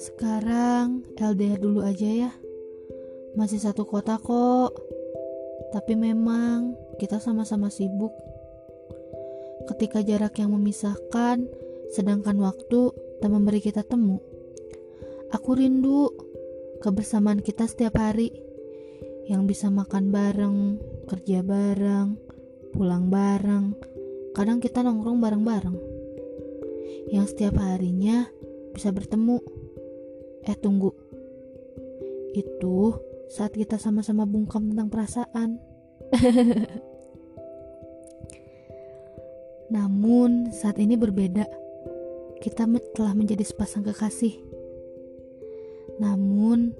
Sekarang LDR dulu aja ya. Masih satu kota kok. Tapi memang kita sama-sama sibuk. Ketika jarak yang memisahkan, sedangkan waktu tak memberi kita temu. Aku rindu kebersamaan kita setiap hari yang bisa makan bareng, kerja bareng, pulang bareng. Kadang kita nongkrong bareng-bareng. Yang setiap harinya bisa bertemu. Eh tunggu. Itu saat kita sama-sama bungkam tentang perasaan. Namun saat ini berbeda. Kita telah menjadi sepasang kekasih. Namun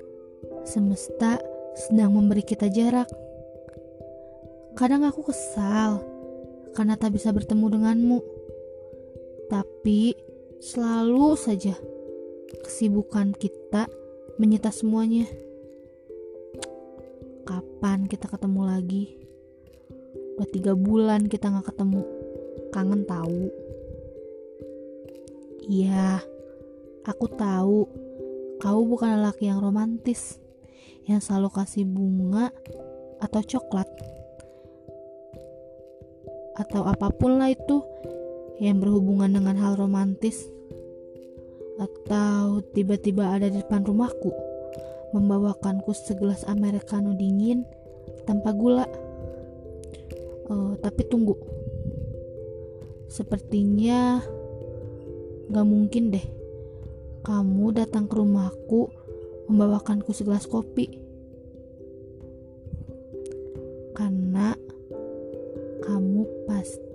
semesta sedang memberi kita jarak. Kadang aku kesal karena tak bisa bertemu denganmu. Tapi selalu saja kesibukan kita menyita semuanya. Kapan kita ketemu lagi? Udah tiga bulan kita nggak ketemu. Kangen tahu? Iya, aku tahu. Kau bukan lelaki yang romantis, yang selalu kasih bunga atau coklat, atau apa pun lah itu yang berhubungan dengan hal romantis atau tiba-tiba ada di depan rumahku membawakanku segelas americano dingin tanpa gula. Uh, tapi tunggu, sepertinya gak mungkin deh kamu datang ke rumahku membawakanku segelas kopi.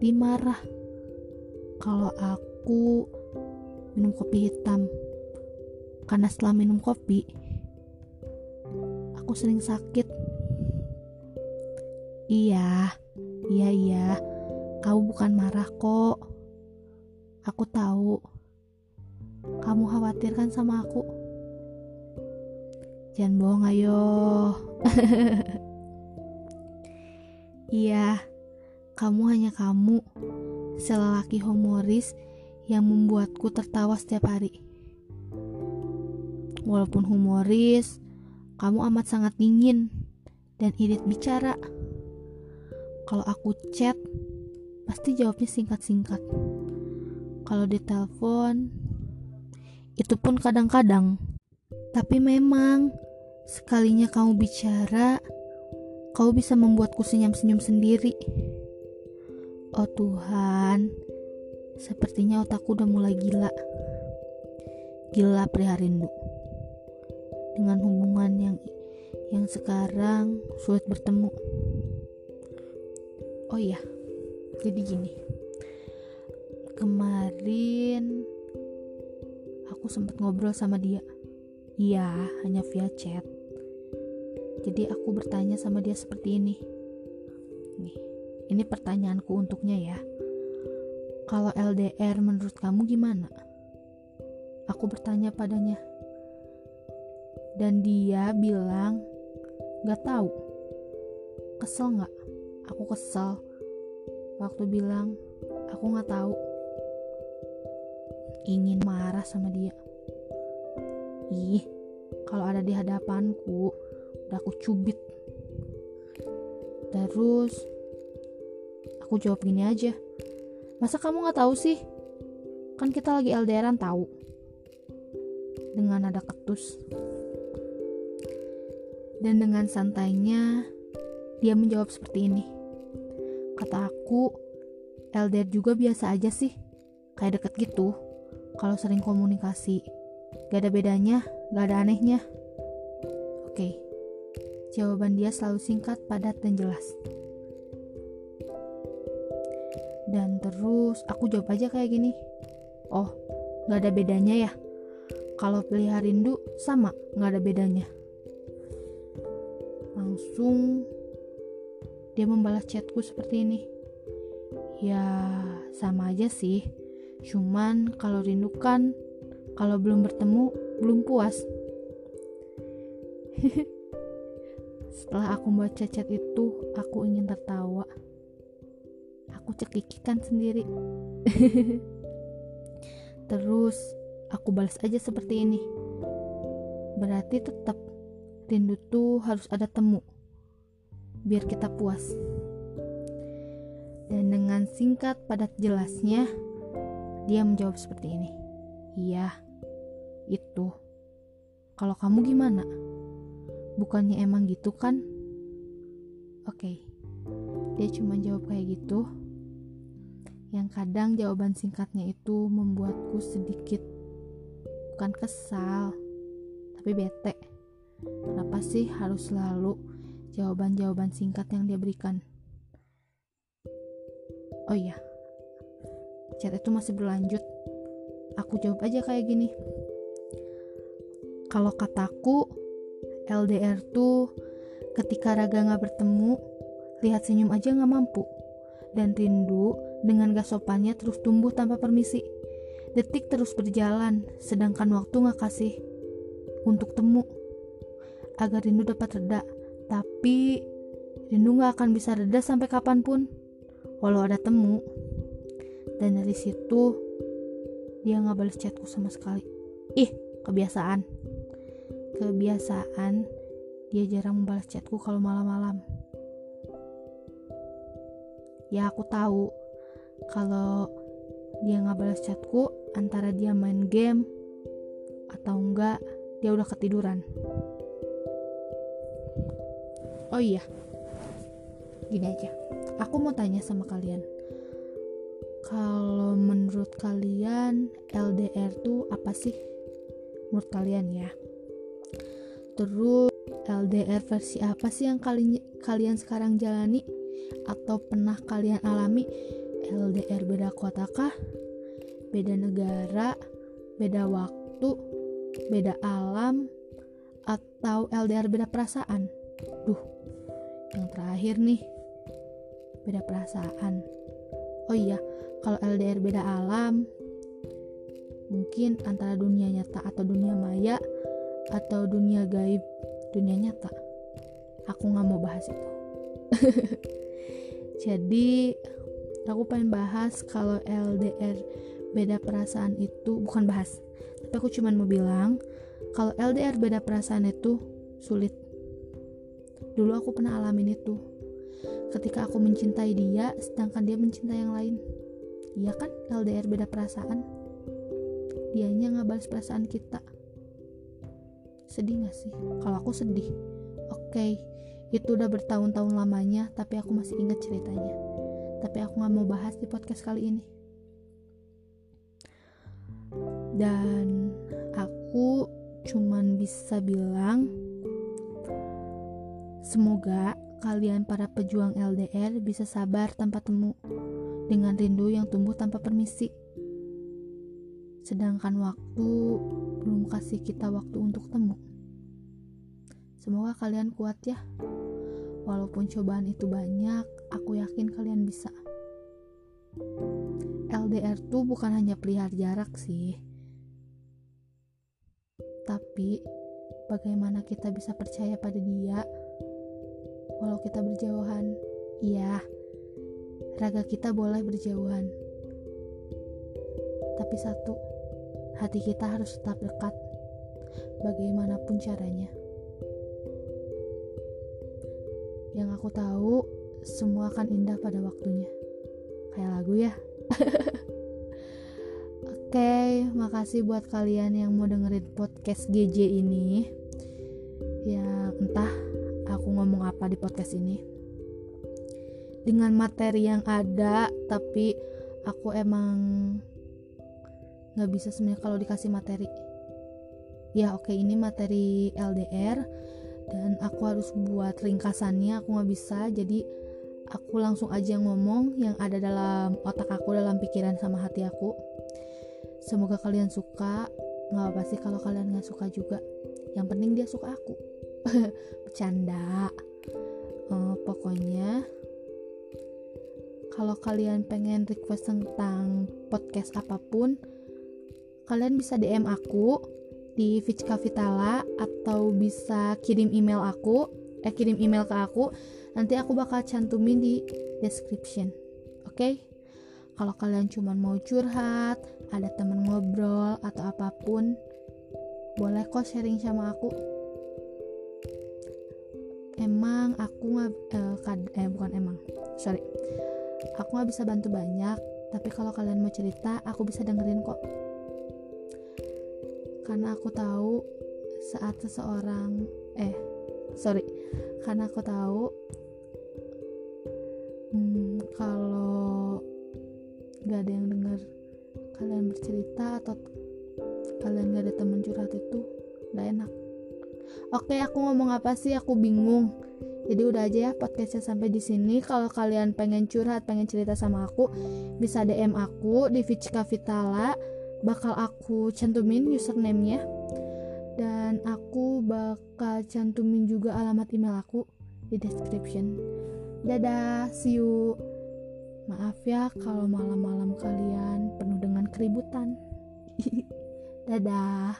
Pasti marah. Kalau aku minum kopi hitam. Karena setelah minum kopi aku sering sakit. Iya iya iya. Kau bukan marah kok. Aku tahu. Kamu khawatir kan sama aku. Jangan bohong ayo. Iya kamu hanya kamu selelaki humoris yang membuatku tertawa setiap hari. Walaupun humoris, kamu amat sangat dingin dan irit bicara. Kalau aku chat, pasti jawabnya singkat-singkat. Kalau ditelepon, itu pun kadang-kadang. Tapi memang, sekalinya kamu bicara, kau bisa membuatku senyum-senyum sendiri. Oh Tuhan, Sepertinya otakku udah mulai gila. Gila perihal rindu. Dengan hubungan yang yang sekarang sulit bertemu. Oh iya, jadi gini. Kemarin aku sempat ngobrol sama dia. Iya, hanya via chat. Jadi aku bertanya sama dia seperti ini. Ini pertanyaanku untuknya ya kalau LDR menurut kamu gimana? Aku bertanya padanya. Dan dia bilang, gak tahu. Kesel gak? Aku kesel. Waktu bilang, aku gak tahu. Ingin marah sama dia. Ih, kalau ada di hadapanku, udah aku cubit. Terus, aku jawab gini aja Masa kamu gak tahu sih? Kan kita lagi LDRan tahu. Dengan nada ketus. Dan dengan santainya, dia menjawab seperti ini. Kata aku, LDR juga biasa aja sih. Kayak deket gitu. Kalau sering komunikasi. Gak ada bedanya, gak ada anehnya. Oke. Jawaban dia selalu singkat, padat, dan jelas. Dan terus aku jawab aja kayak gini. Oh, gak ada bedanya ya. Kalau pilih rindu sama, gak ada bedanya. Langsung dia membalas chatku seperti ini. Ya, sama aja sih. Cuman kalau rindu kan, kalau belum bertemu, belum puas. Setelah aku baca chat itu, aku ingin tertawa aku cekikikan sendiri. Terus aku balas aja seperti ini. Berarti tetap rindu tuh harus ada temu biar kita puas. Dan dengan singkat padat jelasnya dia menjawab seperti ini. Iya itu. Kalau kamu gimana? Bukannya emang gitu kan? Oke okay. dia cuma jawab kayak gitu yang kadang jawaban singkatnya itu membuatku sedikit bukan kesal tapi bete. Kenapa sih harus selalu jawaban-jawaban singkat yang dia berikan? Oh iya chat itu masih berlanjut. Aku jawab aja kayak gini. Kalau kataku LDR tuh ketika raga gak bertemu lihat senyum aja gak mampu. Dan rindu dengan gak sopannya terus tumbuh tanpa permisi. Detik terus berjalan, sedangkan waktu gak kasih untuk temu. Agar rindu dapat reda, tapi rindu gak akan bisa reda sampai kapan pun, walau ada temu. Dan dari situ, dia gak balas chatku sama sekali. Ih, kebiasaan. Kebiasaan, dia jarang membalas chatku kalau malam-malam ya aku tahu kalau dia nggak balas chatku antara dia main game atau enggak dia udah ketiduran. Oh iya gini aja. Aku mau tanya sama kalian. Kalau menurut kalian LDR tuh apa sih? Menurut kalian ya. Terus LDR versi apa sih yang kalian kalian sekarang jalani? Atau pernah kalian alami LDR beda kota kah? Beda negara, beda waktu, beda alam, atau LDR beda perasaan? Duh, yang terakhir nih, beda perasaan. Oh iya, kalau LDR beda alam, mungkin antara dunia nyata atau dunia maya, atau dunia gaib, dunia nyata. Aku nggak mau bahas itu. Jadi aku pengen bahas kalau LDR beda perasaan itu bukan bahas, tapi aku cuma mau bilang kalau LDR beda perasaan itu sulit. Dulu aku pernah alamin itu. Ketika aku mencintai dia, sedangkan dia mencintai yang lain. Iya kan LDR beda perasaan. Dianya nggak balas perasaan kita. Sedih gak sih? Kalau aku sedih. Oke, okay, itu udah bertahun-tahun lamanya, tapi aku masih ingat ceritanya. Tapi aku gak mau bahas di podcast kali ini. Dan aku cuman bisa bilang, semoga kalian para pejuang LDR bisa sabar tanpa temu, dengan rindu yang tumbuh tanpa permisi. Sedangkan waktu belum kasih kita waktu untuk temu. Semoga kalian kuat ya. Walaupun cobaan itu banyak, aku yakin kalian bisa. LDR tuh bukan hanya pelihara jarak sih. Tapi bagaimana kita bisa percaya pada dia walau kita berjauhan? Iya, raga kita boleh berjauhan. Tapi satu, hati kita harus tetap dekat bagaimanapun caranya. Yang aku tahu, semua akan indah pada waktunya. Kayak lagu ya. Oke, okay, makasih buat kalian yang mau dengerin podcast GJ ini. Ya, entah aku ngomong apa di podcast ini. Dengan materi yang ada, tapi aku emang nggak bisa sebenarnya kalau dikasih materi. Ya, oke okay, ini materi LDR dan aku harus buat ringkasannya aku nggak bisa. Jadi aku langsung aja ngomong yang ada dalam otak aku dalam pikiran sama hati aku. Semoga kalian suka. Nggak apa sih kalau kalian nggak suka juga. Yang penting dia suka aku. Bercanda. Uh, pokoknya kalau kalian pengen request tentang podcast apa pun kalian bisa DM aku di Vicka Vitala atau bisa kirim email aku eh kirim email ke aku nanti aku bakal cantumin di description oke okay? Kalau kalian cuma mau curhat, ada temen ngobrol atau apa pun, boleh kok sharing sama aku. Emang aku nggak eh, eh bukan emang, sorry, aku nggak bisa bantu banyak. Tapi kalau kalian mau cerita, aku bisa dengerin kok. Karena aku tahu saat seseorang eh sorry. Karena aku tahu hmm, kalau gak ada yang dengar kalian bercerita atau kalian gak ada teman curhat itu gak enak. Oke aku ngomong apa sih? Aku bingung. Jadi udah aja ya podcastnya sampai di sini. Kalau kalian pengen curhat pengen cerita sama aku bisa DM aku di Vichka Vitala bakal aku cantumin username-nya. Dan aku bakal cantumin juga alamat email aku di description. Dadah see you. Maaf ya kalau malam-malam kalian penuh dengan keributan. Dadah